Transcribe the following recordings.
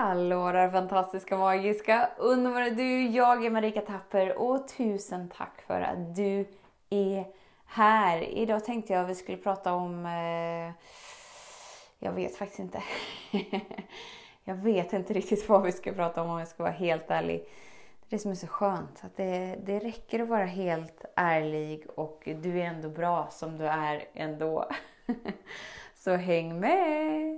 Hallå där fantastiska, magiska, underbara du! Jag är Marika Tapper och tusen tack för att du är här. Idag tänkte jag att vi skulle prata om... Eh, jag vet faktiskt inte. jag vet inte riktigt vad vi ska prata om om jag ska vara helt ärlig. Det är det som är så skönt. Att det, det räcker att vara helt ärlig och du är ändå bra som du är ändå. så häng med!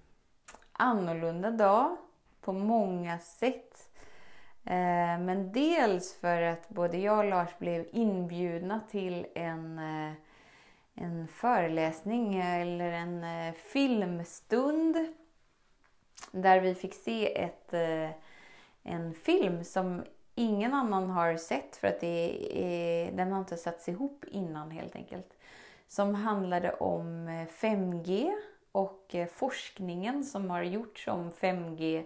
annorlunda dag på många sätt. Eh, men dels för att både jag och Lars blev inbjudna till en, eh, en föreläsning eller en eh, filmstund där vi fick se ett, en film som ingen annan har sett för att det är, den har inte satts ihop innan helt enkelt. Som handlade om 5G och eh, forskningen som har gjorts om 5G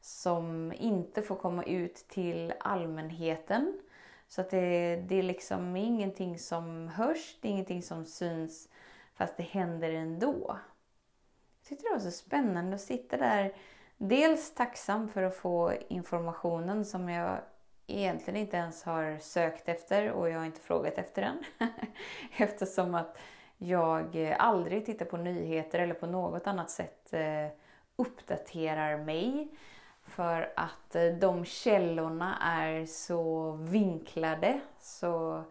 som inte får komma ut till allmänheten. Så att det, det är liksom ingenting som hörs, det är ingenting som syns fast det händer ändå. Jag tyckte det var så spännande att sitta där. Dels tacksam för att få informationen som jag egentligen inte ens har sökt efter och jag har inte frågat efter den. Eftersom att jag eh, aldrig tittar på nyheter eller på något annat sätt eh, uppdaterar mig. För att eh, de källorna är så vinklade. Så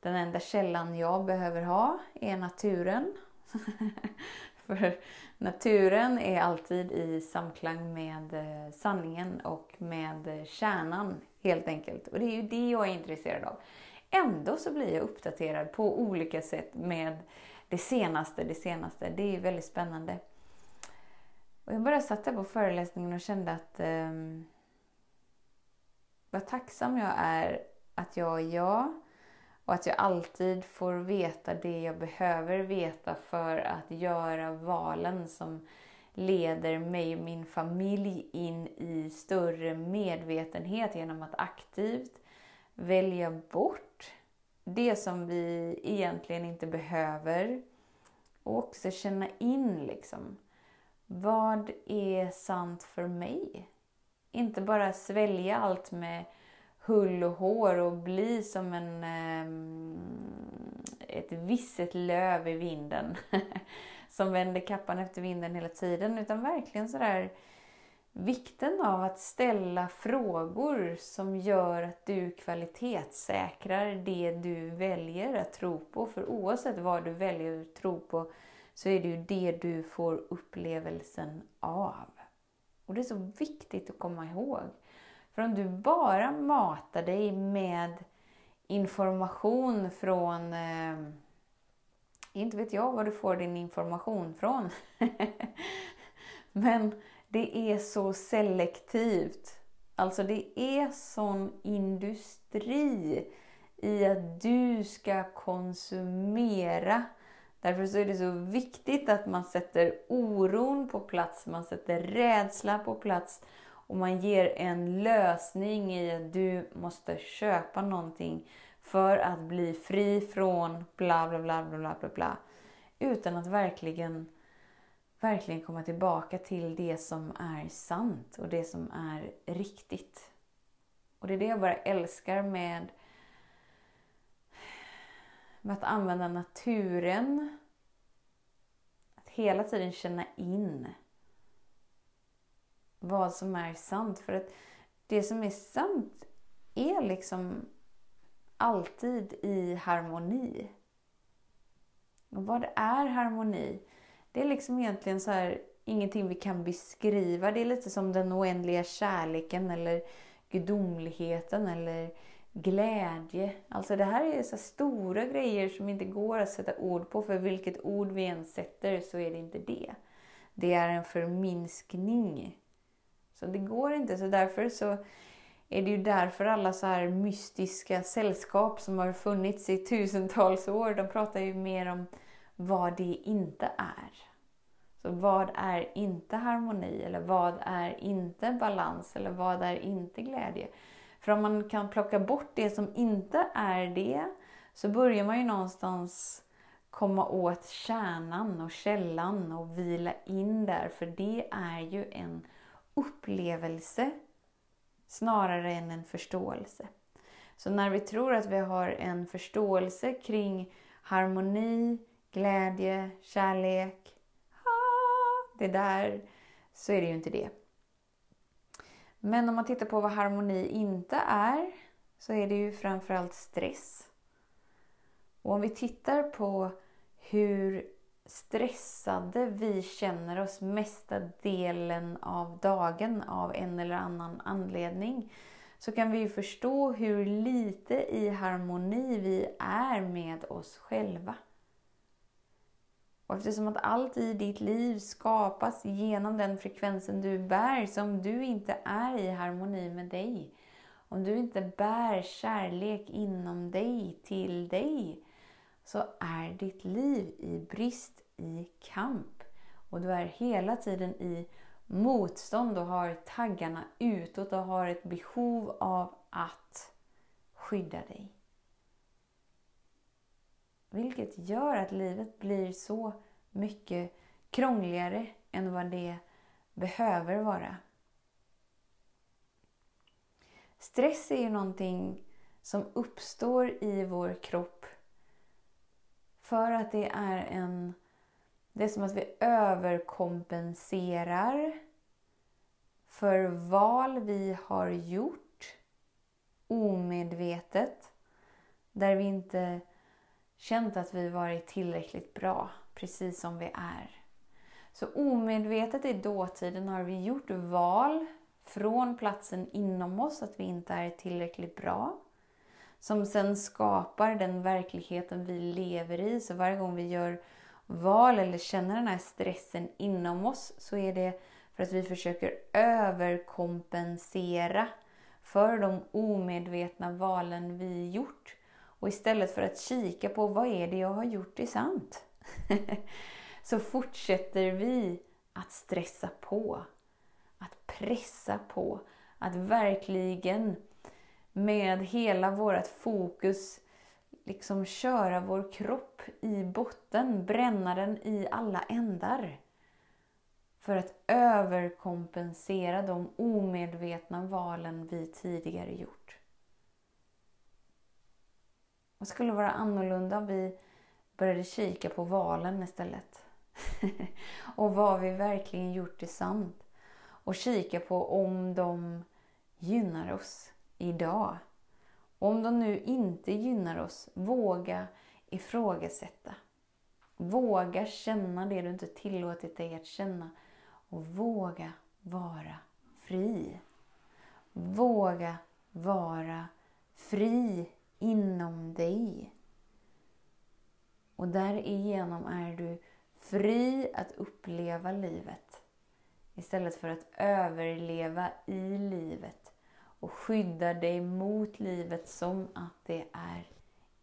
den enda källan jag behöver ha är naturen. För naturen är alltid i samklang med sanningen och med kärnan helt enkelt. Och det är ju det jag är intresserad av. Ändå så blir jag uppdaterad på olika sätt med det senaste, det senaste. Det är väldigt spännande. Och jag bara satt där på föreläsningen och kände att eh, vad tacksam jag är att jag är jag och att jag alltid får veta det jag behöver veta för att göra valen som leder mig och min familj in i större medvetenhet genom att aktivt välja bort det som vi egentligen inte behöver. Och också känna in liksom. Vad är sant för mig? Inte bara svälja allt med hull och hår och bli som en, ehm, ett visset löv i vinden. som vänder kappan efter vinden hela tiden. Utan verkligen sådär vikten av att ställa frågor som gör att du kvalitetssäkrar det du väljer att tro på. För oavsett vad du väljer att tro på så är det ju det du får upplevelsen av. Och det är så viktigt att komma ihåg. För om du bara matar dig med information från... Eh, inte vet jag var du får din information från. Men det är så selektivt. Alltså det är sån industri i att du ska konsumera. Därför så är det så viktigt att man sätter oron på plats, man sätter rädsla på plats och man ger en lösning i att du måste köpa någonting för att bli fri från bla bla bla bla bla bla, bla utan att verkligen verkligen komma tillbaka till det som är sant och det som är riktigt. Och det är det jag bara älskar med, med att använda naturen. Att hela tiden känna in vad som är sant. För att det som är sant är liksom alltid i harmoni. Och vad är harmoni? Det är liksom egentligen så här, ingenting vi kan beskriva. Det är lite som den oändliga kärleken eller gudomligheten eller glädje. Alltså det här är så stora grejer som inte går att sätta ord på. För vilket ord vi än sätter så är det inte det. Det är en förminskning. Så det går inte. Så därför så är det ju därför alla så här mystiska sällskap som har funnits i tusentals år, de pratar ju mer om vad det inte är. Så vad är inte harmoni? Eller vad är inte balans? Eller vad är inte glädje? För om man kan plocka bort det som inte är det, så börjar man ju någonstans komma åt kärnan och källan och vila in där. För det är ju en upplevelse snarare än en förståelse. Så när vi tror att vi har en förståelse kring harmoni, glädje, kärlek, det där, så är det ju inte det. Men om man tittar på vad harmoni inte är, så är det ju framförallt stress. Och om vi tittar på hur stressade vi känner oss mesta delen av dagen av en eller annan anledning så kan vi ju förstå hur lite i harmoni vi är med oss själva. Och eftersom att allt i ditt liv skapas genom den frekvensen du bär, så om du inte är i harmoni med dig, om du inte bär kärlek inom dig, till dig, så är ditt liv i brist, i kamp. Och du är hela tiden i motstånd och har taggarna utåt och har ett behov av att skydda dig. Vilket gör att livet blir så mycket krångligare än vad det behöver vara. Stress är ju någonting som uppstår i vår kropp för att det är en... Det är som att vi överkompenserar för val vi har gjort omedvetet. Där vi inte känt att vi varit tillräckligt bra, precis som vi är. Så omedvetet i dåtiden har vi gjort val från platsen inom oss att vi inte är tillräckligt bra som sen skapar den verkligheten vi lever i. Så varje gång vi gör val eller känner den här stressen inom oss så är det för att vi försöker överkompensera för de omedvetna valen vi gjort. Och istället för att kika på vad är det jag har gjort är sant? så fortsätter vi att stressa på, att pressa på, att verkligen med hela vårt fokus liksom köra vår kropp i botten, bränna den i alla ändar. För att överkompensera de omedvetna valen vi tidigare gjort. Vad skulle vara annorlunda om vi började kika på valen istället? och vad vi verkligen gjort är sant. Och kika på om de gynnar oss idag. Och om de nu inte gynnar oss, våga ifrågasätta. Våga känna det du inte tillåtit dig att känna. Och våga vara fri. Våga vara fri inom dig. Och därigenom är du fri att uppleva livet istället för att överleva i livet och skydda dig mot livet som att det är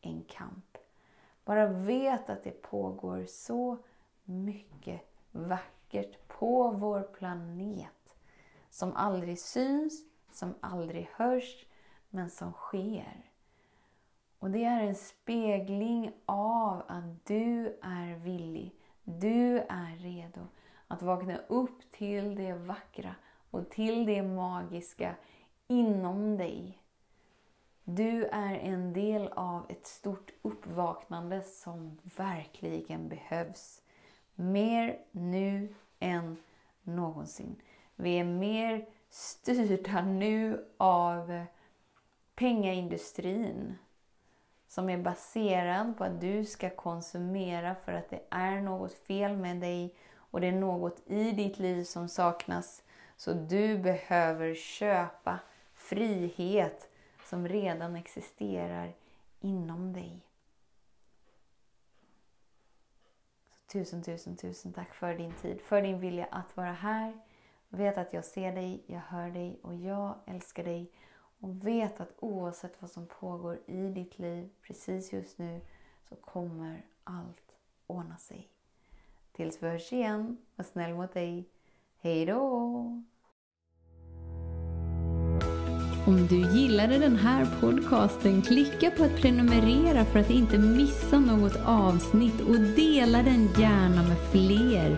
en kamp. Bara vet att det pågår så mycket vackert på vår planet som aldrig syns, som aldrig hörs, men som sker. Och det är en spegling av att du är villig, du är redo att vakna upp till det vackra och till det magiska inom dig. Du är en del av ett stort uppvaknande som verkligen behövs. Mer nu än någonsin. Vi är mer styrda nu av pengaindustrin som är baserad på att du ska konsumera för att det är något fel med dig och det är något i ditt liv som saknas. Så du behöver köpa frihet som redan existerar inom dig. Så tusen, tusen, tusen tack för din tid, för din vilja att vara här. Vet att jag ser dig, jag hör dig och jag älskar dig. Och vet att oavsett vad som pågår i ditt liv precis just nu så kommer allt ordna sig. Tills vi hörs igen, var snäll mot dig. Hej då! Om du gillade den här podcasten, klicka på att prenumerera för att inte missa något avsnitt och dela den gärna med fler.